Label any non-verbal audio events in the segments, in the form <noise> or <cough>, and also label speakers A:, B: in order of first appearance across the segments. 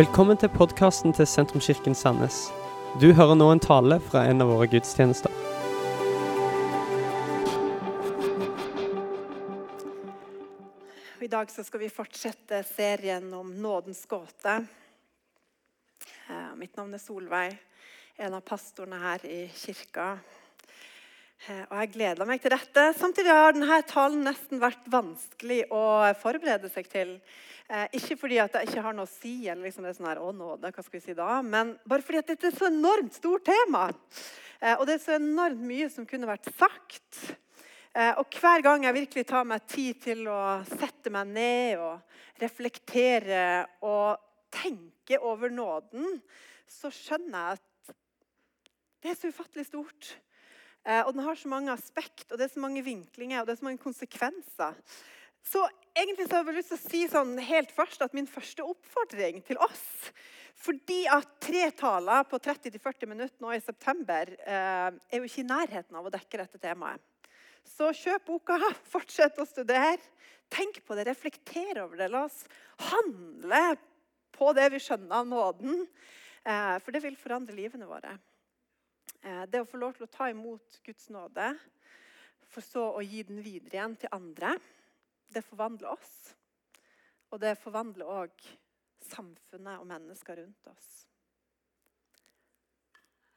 A: Velkommen til podkasten til Sentrumskirken Sandnes. Du hører nå en tale fra en av våre gudstjenester.
B: I dag skal vi fortsette serien om nådens gåte. Eh, Mitt navn er Solveig, en av pastorene her i kirka. Eh, Og jeg gleder meg til dette. Samtidig har denne talen nesten vært vanskelig å forberede seg til. Eh, ikke fordi at jeg ikke har noe å si, eller liksom det er sånn her, å nåde, hva skal vi si da? men bare fordi at dette er så enormt stort tema. Eh, Og det er så enormt mye som kunne vært sagt. Og hver gang jeg virkelig tar meg tid til å sette meg ned og reflektere og tenke over nåden, så skjønner jeg at det er så ufattelig stort. Eh, Og den har så mange aspekt, og det er så mange vinklinger og det er så mange konsekvenser. Så egentlig så har jeg lyst til å si sånn helt først at min første oppfordring til oss Fordi at tre taler på 30-40 minutter nå i september eh, er jo ikke i nærheten av å dekke dette temaet. Så kjøp boka, <laughs> fortsett å studere. Tenk på det, reflekter over det. La oss handle på det vi skjønner av nåden. Eh, for det vil forandre livene våre. Eh, det å få lov til å ta imot Guds nåde, for så å gi den videre igjen til andre, det forvandler oss. Og det forvandler òg samfunnet og mennesker rundt oss.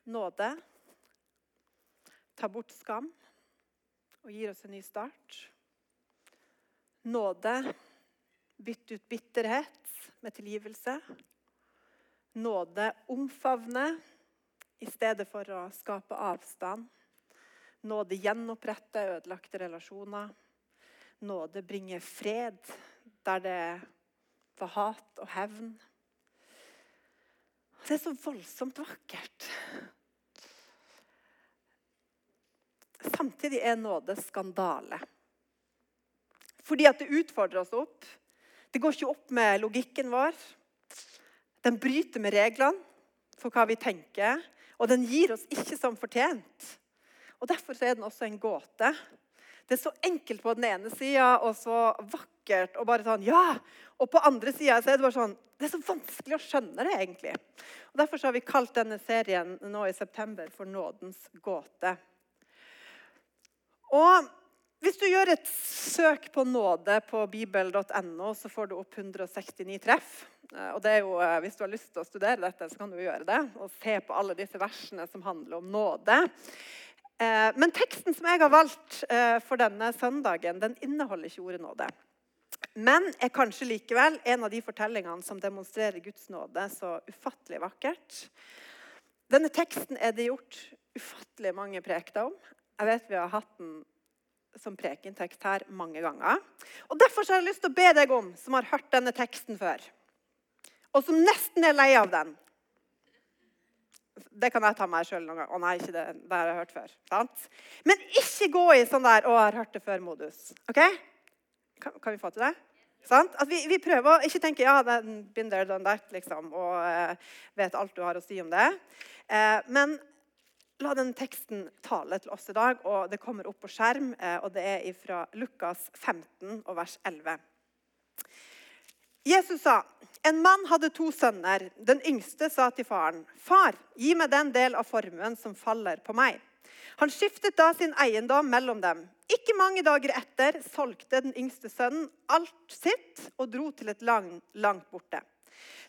B: Nåde tar bort skam og gir oss en ny start. Nåde bytter ut bitterhet med tilgivelse. Nåde omfavner i stedet for å skape avstand. Nåde gjenoppretter ødelagte relasjoner. Nåde bringer fred der det var hat og hevn. Det er så voldsomt vakkert. Samtidig er nåde skandale. Fordi at det utfordrer oss opp. Det går ikke opp med logikken vår. Den bryter med reglene for hva vi tenker, og den gir oss ikke som fortjent. Og Derfor er den også en gåte. Det er så enkelt på den ene sida og så vakkert og bare sånn Ja! Og på andre sida er det bare sånn Det er så vanskelig å skjønne det, egentlig. Og Derfor så har vi kalt denne serien nå i september for Nådens gåte. Og hvis du gjør et søk på nåde på bibel.no, så får du opp 169 treff. Eh, Og det er jo, eh, Hvis du har lyst til å studere dette, så kan du gjøre det. Og se på alle disse versene som handler om nåde. Eh, Men teksten som jeg har valgt for denne søndagen, den inneholder ikke ordet nåde. Men er kanskje likevel en av de fortellingene som demonstrerer Guds nåde så ufattelig vakkert. Denne teksten er det gjort ufattelig mange prekter om. Jeg vet vi har hatt den som prekentekst her mange ganger. Og Derfor så har jeg lyst til å be deg om, som har hørt denne teksten før, og som nesten er lei av den Det kan jeg ta meg sjøl noen gang. Å nei, ikke det. Det har jeg hørt før. Sant? Men ikke gå i sånn der 'Å, jeg har hørt det før'-modus. Ok? Kan, kan vi få til det? Sant? At vi, vi prøver å ikke tenke ja, been there, done that, liksom, og uh, vet alt du har å si om det. Uh, men la den teksten tale til oss i dag, og det kommer opp på skjerm. Eh, og det er fra Lukas 15 og vers 11. Jesus sa, en mann hadde to sønner. Den yngste sa til faren, 'Far, gi meg den del av formuen som faller på meg.' Han skiftet da sin eiendom mellom dem. Ikke mange dager etter solgte den yngste sønnen alt sitt og dro til et land langt borte.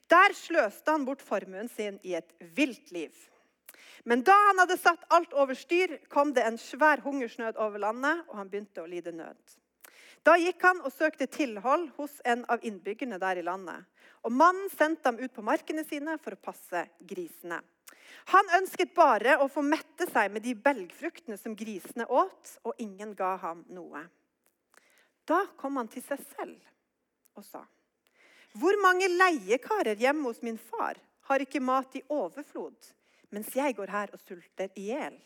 B: Der sløste han bort formuen sin i et vilt liv. Men da han hadde satt alt over styr, kom det en svær hungersnød over landet, og han begynte å lide nød. Da gikk han og søkte tilhold hos en av innbyggerne der i landet. Og mannen sendte ham ut på markene sine for å passe grisene. Han ønsket bare å få mette seg med de belgfruktene som grisene åt, og ingen ga ham noe. Da kom han til seg selv og sa, 'Hvor mange leiekarer hjemme hos min far har ikke mat i overflod?' Mens jeg går her og sulter i hjel.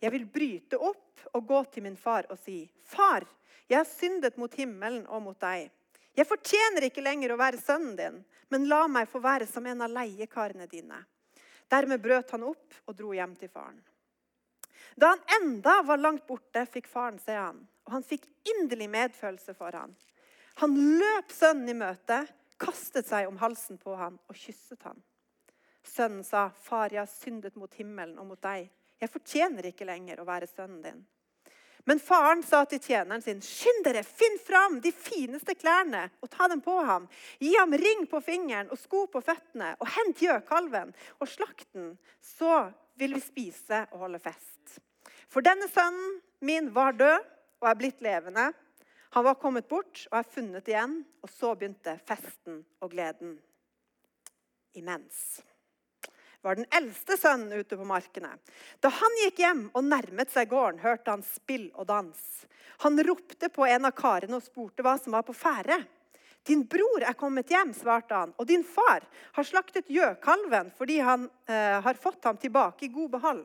B: Jeg vil bryte opp og gå til min far og si, 'Far, jeg har syndet mot himmelen og mot deg.' 'Jeg fortjener ikke lenger å være sønnen din, men la meg få være som en av leiekarene dine.' Dermed brøt han opp og dro hjem til faren. Da han enda var langt borte, fikk faren se han, og han fikk inderlig medfølelse for han. Han løp sønnen i møte, kastet seg om halsen på han og kysset han. Sønnen sa, 'Far, jeg har syndet mot himmelen og mot deg.' 'Jeg fortjener ikke lenger å være sønnen din.' Men faren sa til tjeneren sin, 'Skynd dere, finn fram de fineste klærne og ta dem på ham.' 'Gi ham ring på fingeren og sko på føttene, og hent gjøkalven og slakt den.' 'Så vil vi spise og holde fest.' For denne sønnen min var død og er blitt levende. Han var kommet bort og er funnet igjen. Og så begynte festen og gleden. Imens var den eldste sønnen ute på markene. Da han gikk hjem og nærmet seg gården, hørte han spill og dans. Han ropte på en av karene og spurte hva som var på ferde. Din bror er kommet hjem, svarte han, og din far har slaktet gjøkalven fordi han eh, har fått ham tilbake i god behold.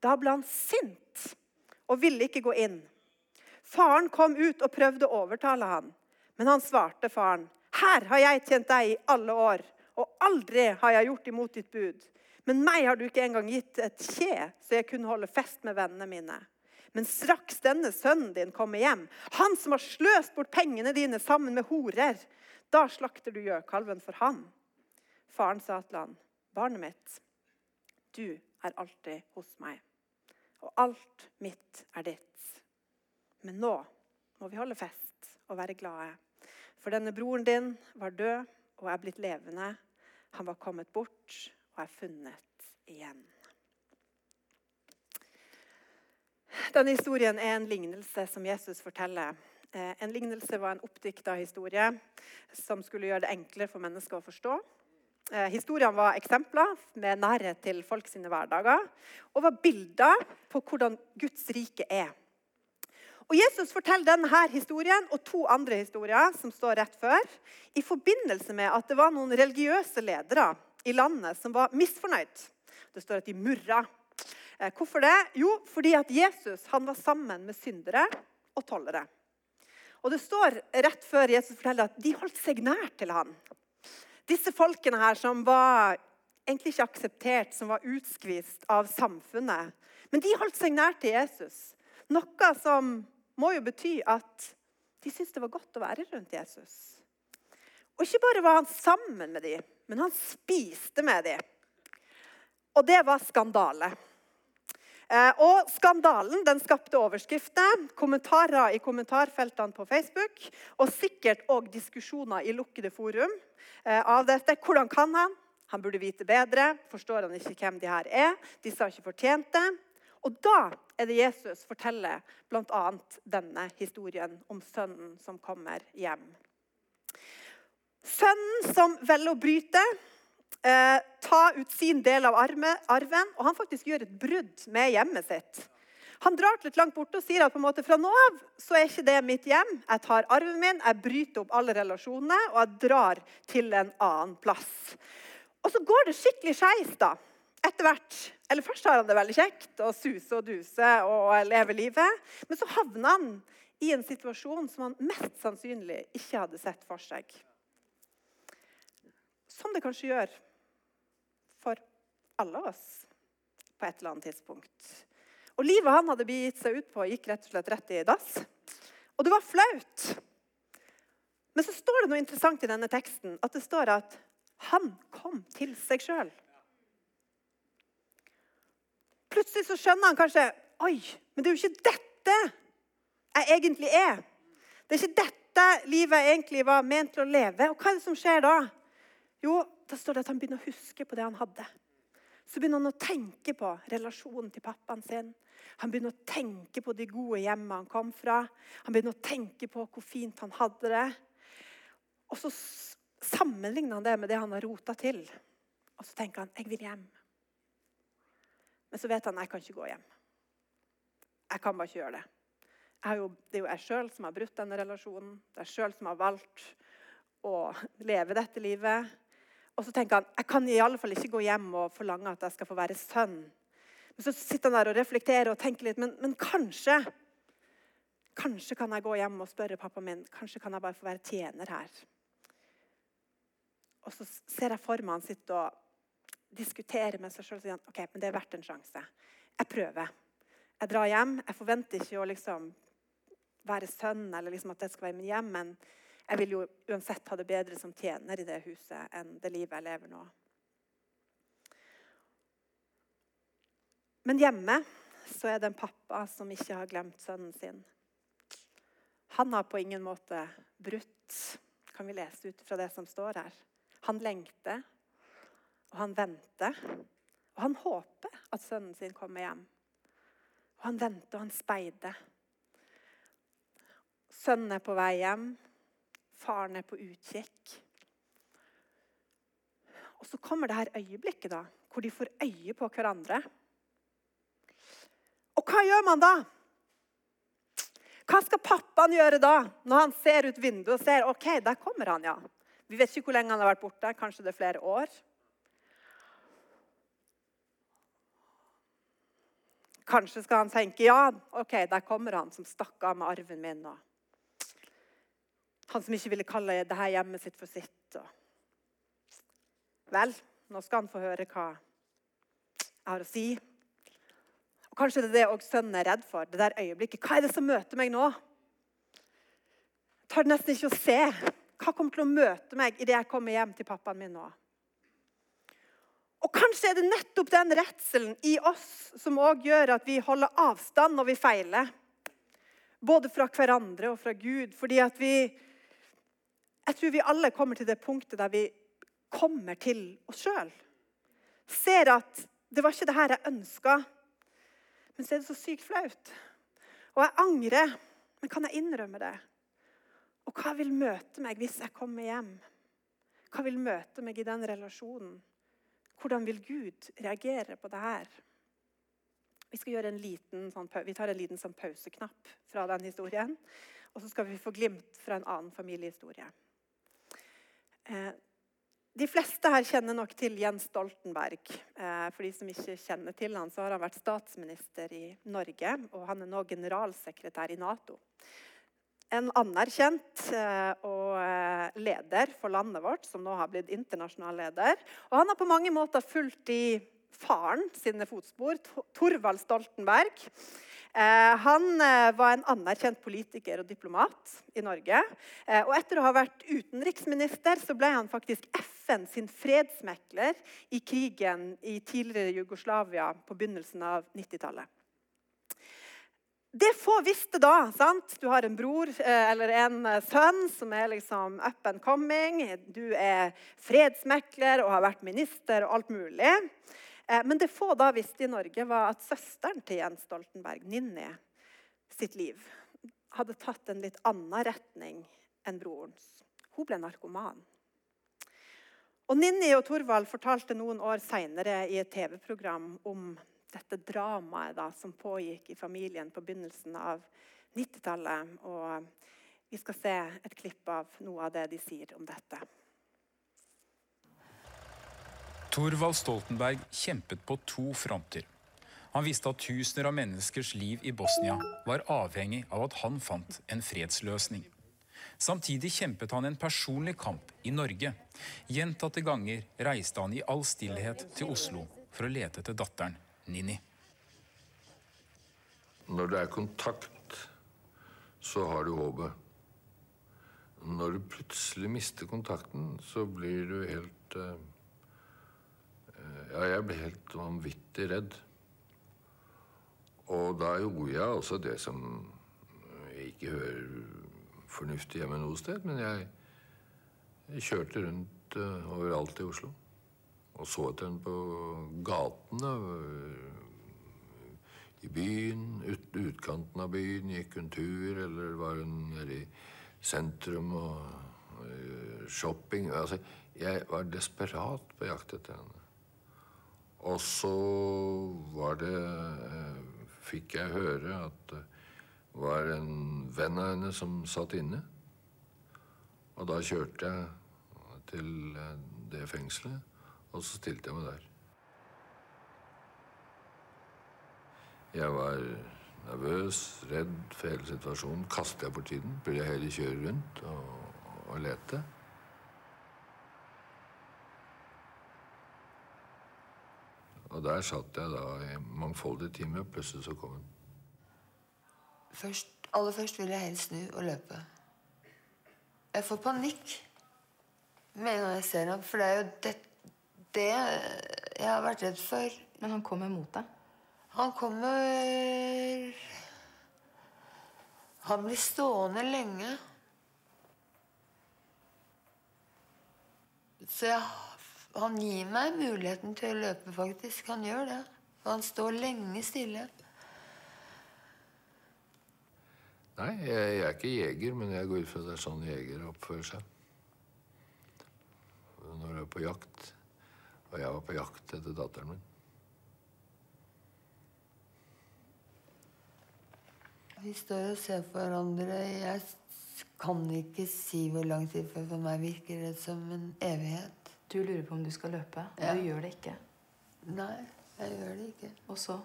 B: Da ble han sint og ville ikke gå inn. Faren kom ut og prøvde å overtale han, men han svarte faren, her har jeg tjent deg i alle år, og aldri har jeg gjort imot ditt bud. Men meg har du ikke engang gitt et kje, så jeg kunne holde fest med vennene mine. Men straks denne sønnen din kommer hjem, han som har sløst bort pengene dine sammen med horer, da slakter du gjøkalven for han. Faren sa til han, barnet mitt, du er alltid hos meg, og alt mitt er ditt. Men nå må vi holde fest og være glade. For denne broren din var død og er blitt levende. Han var kommet bort og er funnet igjen. Denne historien er en lignelse som Jesus forteller. Eh, en lignelse var en oppdikta historie som skulle gjøre det enklere for mennesker å forstå. Eh, historiene var eksempler med nærhet til folk sine hverdager og var bilder på hvordan Guds rike er. Og Jesus forteller denne historien og to andre historier som står rett før, i forbindelse med at det var noen religiøse ledere i landet som var misfornøyd. Det står at de murra. Eh, hvorfor det? Jo, fordi at Jesus var sammen med syndere og tollere. Og Det står rett før Jesus forteller at de holdt seg nær til han. Disse folkene her som var egentlig ikke akseptert, som var utskvist av samfunnet. Men de holdt seg nær til Jesus. Noe som må jo bety at de syntes det var godt å være rundt Jesus. Og ikke bare var han sammen med dem, men han spiste med dem. Og det var skandale. Eh, og skandalen den skapte overskrifter, kommentarer i kommentarfeltene på Facebook og sikkert òg diskusjoner i lukkede forum eh, av dette. Hvordan kan han? Han burde vite bedre. Forstår han ikke hvem de her er? Disse har ikke fortjent det. Og da er det Jesus forteller bl.a. denne historien om sønnen som kommer hjem. Sønnen som velger å bryte, eh, ta ut sin del av arven, og han faktisk gjør et brudd med hjemmet sitt. Han drar et langt borte og sier at på en måte fra nå av så er ikke det mitt hjem. Jeg tar arven min, jeg bryter opp alle relasjonene, og jeg drar til en annen plass. Og så går det skikkelig skeis, da. Etter hvert. Eller først har han det veldig kjekt og suse og duse og lever livet. Men så havner han i en situasjon som han mest sannsynlig ikke hadde sett for seg. Som det kanskje gjør for alle oss på et eller annet tidspunkt. Og Livet han hadde begitt seg ut på, gikk rett og slett rett i dass. Og det var flaut. Men så står det noe interessant i denne teksten. At det står at han kom til seg sjøl. Plutselig så skjønner han kanskje Oi, men det er jo ikke dette jeg egentlig er. Det er ikke dette livet jeg egentlig var ment til å leve. Og hva er det som skjer da? Jo, da står det at han begynner å huske på det han hadde. Så begynner han å tenke på relasjonen til pappaen sin. Han begynner å tenke på de gode hjemmene han kom fra. Han begynner å tenke på hvor fint han hadde det. Og så sammenligner han det med det han har rota til. Og så tenker han jeg vil hjem. Men så vet han jeg kan ikke gå hjem. Jeg kan bare ikke gjøre det. Jo, det er jo jeg sjøl som har brutt denne relasjonen. Det er jeg sjøl som har valgt å leve dette livet. Og så tenker han jeg kan i alle fall ikke gå hjem og forlange at jeg skal få være sønn. Men så sitter han der og reflekterer og tenker litt. Men, men kanskje kanskje kan jeg gå hjem og spørre pappa min kanskje kan jeg bare få være tjener her. Og så ser jeg for meg han sitter og diskuterer med seg sjøl og sier han, ok, men det er verdt en sjanse. Jeg prøver. Jeg drar hjem. Jeg forventer ikke å liksom være sønn eller liksom at det skal være min hjem, men Jeg vil jo uansett ha det bedre som tjener i det huset enn det livet jeg lever nå. Men hjemme så er det en pappa som ikke har glemt sønnen sin. Han har på ingen måte brutt, kan vi lese ut fra det som står her. Han lengter, og han venter. Og han håper at sønnen sin kommer hjem. Og han venter og han speider. Sønnen er på vei hjem. Faren er på utkikk. Og så kommer det her øyeblikket da, hvor de får øye på hverandre. Og hva gjør man da? Hva skal pappaen gjøre da, når han ser ut vinduet og ser ok, der kommer han, ja. Vi vet ikke hvor lenge han har vært borte. Kanskje det er flere år. Kanskje skal han tenke ja, ok, der kommer han som stakk av med arven min. og Han som ikke ville kalle det her hjemmet sitt for sitt. Vel, nå skal han få høre hva jeg har å si. Og Kanskje det er det også sønnen er redd for. det der øyeblikket. Hva er det som møter meg nå? Jeg tar nesten ikke å se. Hva kommer til å møte meg idet jeg kommer hjem til pappaen min nå? Og Kanskje er det nettopp den redselen i oss som også gjør at vi holder avstand når vi feiler. Både fra hverandre og fra Gud. Fordi at vi Jeg tror vi alle kommer til det punktet der vi kommer til oss sjøl. Ser at det var ikke det her jeg ønska, men så er det så sykt flaut. Og jeg angrer, men kan jeg innrømme det? Og hva vil møte meg hvis jeg kommer hjem? Hva vil møte meg i den relasjonen? Hvordan vil Gud reagere på det her? Vi, liten, sånn, vi tar en liten sånn pauseknapp fra den historien. Og så skal vi få glimt fra en annen familiehistorie. Eh, de fleste her kjenner nok til Jens Stoltenberg. Eh, for de som ikke kjenner til han, så har han vært statsminister i Norge. Og han er nå generalsekretær i Nato en anerkjent eh, og leder for landet vårt, som nå har blitt internasjonal leder. Og han har på mange måter fulgt i faren sine fotspor, Torvald Stoltenberg. Eh, han var en anerkjent politiker og diplomat i Norge. Og etter å ha vært utenriksminister så ble han faktisk FN sin fredsmekler i krigen i tidligere Jugoslavia på begynnelsen av 90-tallet. Det få visste da sant? Du har en bror eh, eller en eh, sønn som er liksom up and coming. Du er fredsmekler og har vært minister og alt mulig. Eh, men det få da visste i Norge, var at søsteren til Jens Stoltenberg, Ninni, sitt liv hadde tatt en litt annen retning enn brorens. Hun ble narkoman. Og Ninni og Torvald fortalte noen år seinere i et TV-program om dette dramaet da, som pågikk i familien på begynnelsen av 90-tallet. Og vi skal se et klipp av noe av det de sier om dette.
C: Thorvald Stoltenberg kjempet på to fronter. Han visste at tusener av menneskers liv i Bosnia var avhengig av at han fant en fredsløsning. Samtidig kjempet han en personlig kamp i Norge. Gjentatte ganger reiste han i all stillhet til Oslo for å lete etter datteren Nini.
D: Når det er kontakt, så har du håpet. Når du plutselig mister kontakten, så blir du helt uh, Ja, jeg ble helt vanvittig redd. Og da gjorde jeg altså det som jeg ikke hører fornuftig hjemme noe sted, men jeg, jeg kjørte rundt uh, overalt i Oslo og så etter henne på gatene i byen, ut, utkanten av byen. Gikk hun tur, eller var hun nede i sentrum og, og shopping? Altså, jeg var desperat på jakt etter henne. Og så var det eh, Fikk jeg høre at det var en venn av henne som satt inne. Og da kjørte jeg til eh, det fengselet. Og så stilte jeg meg der. Jeg var nervøs, redd for hele situasjonen. Kastet jeg bort tiden? Burde jeg heller kjøre rundt og, og lete? Og der satt jeg da i mangfoldige timer. Plutselig så kom hun.
E: Først, aller først ville jeg helst snu og løpe. Jeg får panikk med en gang jeg ser ham, for det er jo det, det jeg har vært redd for.
F: Men han kommer mot deg.
E: Han kommer Han blir stående lenge. Så jeg, han gir meg muligheten til å løpe, faktisk. Han gjør det. Han står lenge stille.
D: Nei, jeg, jeg er ikke jeger, men jeg går ut fra at det er sånn jegere oppfører seg. Når du er på jakt. Og jeg var på jakt etter datteren min.
E: Vi står og ser på hverandre. Jeg kan ikke si hvor lang tid, for for meg virker det som en evighet.
F: Du lurer på om du skal løpe, og
E: Ja.
F: du gjør det ikke.
E: Nei, jeg gjør det ikke.
F: Og så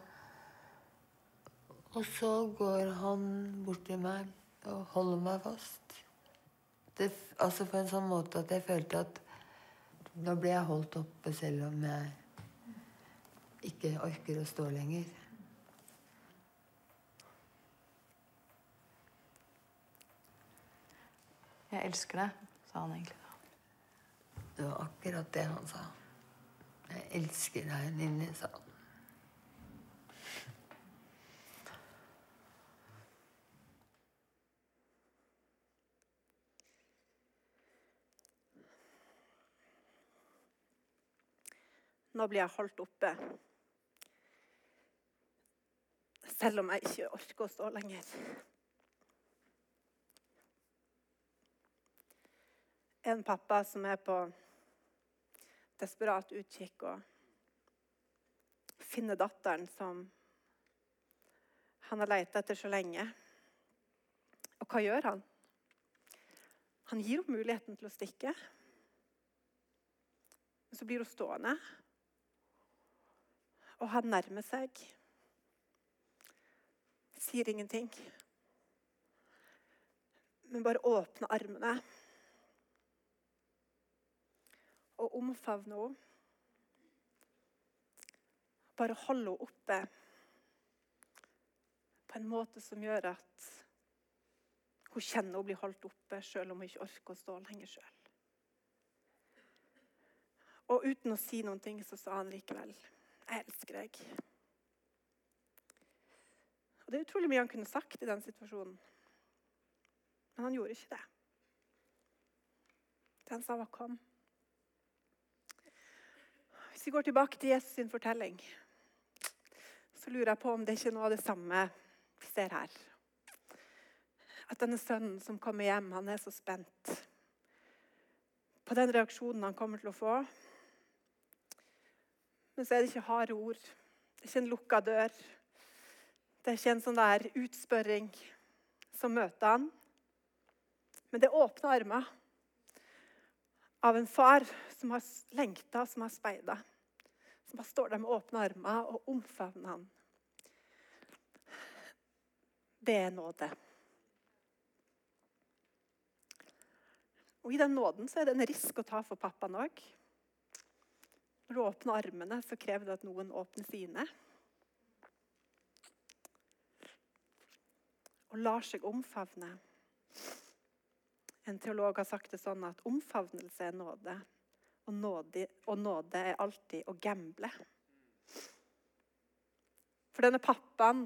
E: Og så går han bort til meg og holder meg fast. Det, altså på en sånn måte at jeg følte at nå ble jeg holdt oppe selv om jeg ikke orker å stå lenger.
F: Jeg elsker deg, sa han egentlig.
E: Det var akkurat det han sa. Jeg elsker deg, Ninni, sa han.
B: Nå blir jeg holdt oppe. Selv om jeg ikke orker å stå lenger. En pappa som er på desperat utkikk og finne datteren som han har leita etter så lenge. Og hva gjør han? Han gir henne muligheten til å stikke. Men så blir hun stående. Og han nærmer seg. Sier ingenting. Men bare åpner armene. Og omfavne henne. Bare holde henne oppe på en måte som gjør at hun kjenner hun blir holdt oppe, selv om hun ikke orker å stå lenger sjøl. Og uten å si noen ting, så sa han likevel jeg elsker deg. Og Det er utrolig mye han kunne sagt i den situasjonen. Men han gjorde ikke det. Det han sa, var 'kom'. Hvis vi går tilbake til Jesus sin fortelling, så lurer jeg på om det ikke er noe av det samme vi ser her. At denne sønnen som kommer hjem, han er så spent på den reaksjonen han kommer til å få. Men så er det ikke harde ord. Det er ikke en lukka dør. Det er ikke en sånn der utspørring som møter han. Men det er åpne armer av en far som har lengta, som har speida. Bare står der med åpne armer og omfavner han. Det er nåde. Og I den nåden så er det en risk å ta for pappaen òg. Når du åpner armene, så krever det at noen åpner sine. Og lar seg omfavne. En teolog har sagt det sånn at omfavnelse er nåde. Og nåde, og nåde er alltid å gamble. For denne pappaen,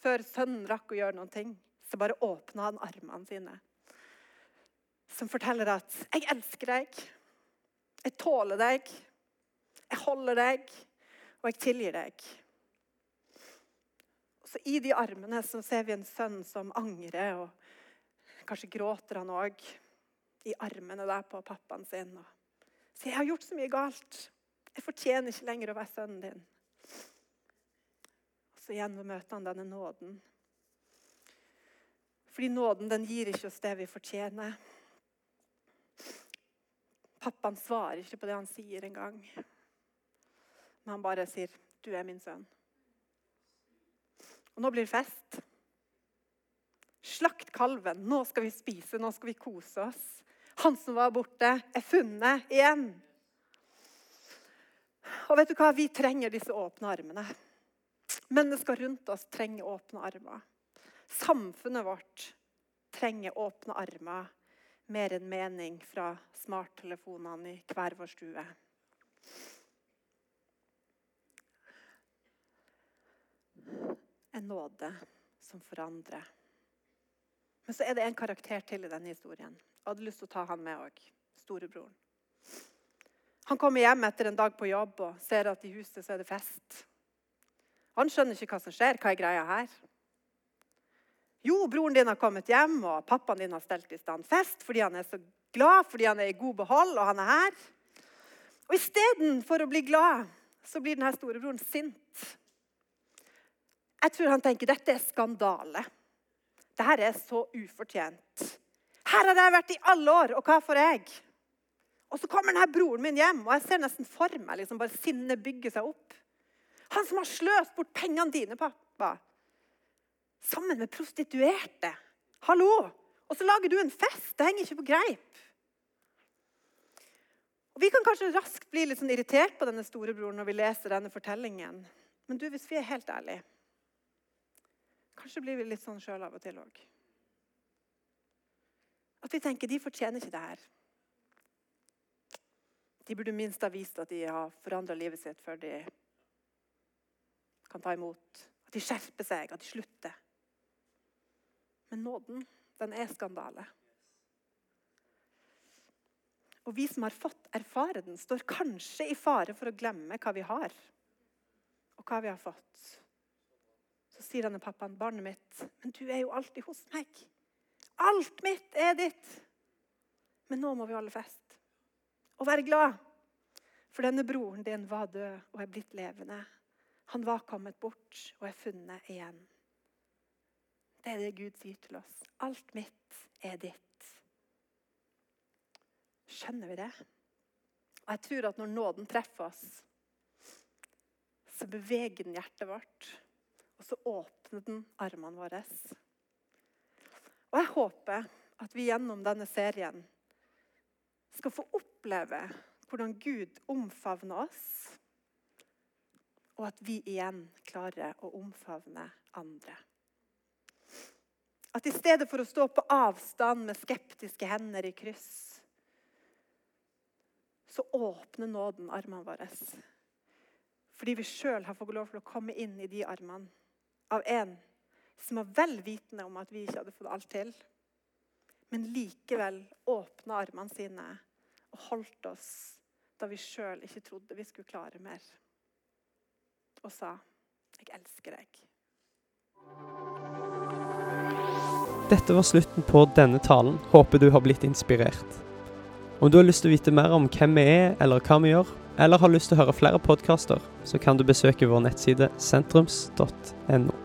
B: før sønnen rakk å gjøre noen ting, så bare åpna han armene sine. Som forteller at 'jeg elsker deg', 'jeg tåler deg', 'jeg holder deg', og 'jeg tilgir deg'. Så I de armene så ser vi en sønn som angrer, og kanskje gråter han òg i armene der på pappaen sin. Og sier 'jeg har gjort så mye galt', 'jeg fortjener ikke lenger å være sønnen din'. Og så igjen møter han denne nåden. Fordi nåden den gir ikke oss det vi fortjener. Pappaen svarer ikke på det han sier engang. Men han bare sier, 'Du er min sønn'. Og nå blir det fest. Slakt kalven. Nå skal vi spise, nå skal vi kose oss. Han som var borte, er funnet igjen. Og vet du hva? Vi trenger disse åpne armene. Mennesker rundt oss trenger åpne armer. Samfunnet vårt trenger åpne armer mer enn mening fra smarttelefonene i hver vår stue. En nåde som forandrer. Men så er det en karakter til i denne historien. Jeg hadde lyst til å ta han med òg. Storebroren. Han kommer hjem etter en dag på jobb og ser at i huset så er det fest. Han skjønner ikke hva som skjer. Hva er greia her? Jo, broren din har kommet hjem, og pappaen din har stelt i stand fest fordi han er så glad, fordi han er i god behold, og han er her. Og istedenfor å bli glad, så blir denne storebroren sint. Jeg tror han tenker dette er skandale. Dette er så ufortjent. Her har jeg vært i alle år, og hva får jeg? Og så kommer denne broren min hjem, og jeg ser nesten for meg liksom bare sinnet bygge seg opp. Han som har sløst bort pengene dine, pappa. Sammen med prostituerte. Hallo! Og så lager du en fest. Det henger ikke på greip. Og Vi kan kanskje raskt bli litt sånn irritert på denne storebroren når vi leser denne fortellingen. Men du, hvis vi er helt ærlige Kanskje blir vi litt sånn sjøl av og til òg. At vi tenker de fortjener ikke det her. De burde minst ha vist at de har forandra livet sitt før de kan ta imot. At de skjerper seg, at de slutter. Men nåden, den er skandale. Og vi som har fått erfare den, står kanskje i fare for å glemme hva vi har, og hva vi har fått. Så sier denne pappaen, 'Barnet mitt, men du er jo alltid hos meg.' 'Alt mitt er ditt.' Men nå må vi holde fest og være glad. For denne broren din var død og er blitt levende. Han var kommet bort og er funnet igjen. Det er det Gud sier til oss. Alt mitt er ditt. Skjønner vi det? Og jeg tror at når nåden treffer oss, så beveger den hjertet vårt. Og så åpner den armene våre. Og jeg håper at vi gjennom denne serien skal få oppleve hvordan Gud omfavner oss, og at vi igjen klarer å omfavne andre. At i stedet for å stå på avstand med skeptiske hender i kryss, så åpner nåden armene våre. Fordi vi sjøl har fått lov til å komme inn i de armene av en som var vel vitende om at vi ikke hadde fått alt til, men likevel åpna armene sine og holdt oss da vi sjøl ikke trodde vi skulle klare mer. Og sa, 'Jeg elsker deg'.
A: Dette var slutten på denne talen. Håper du har blitt inspirert. Om du har lyst til å vite mer om hvem vi er, eller hva vi gjør, eller har lyst til å høre flere podkaster, så kan du besøke vår nettside sentrums.no.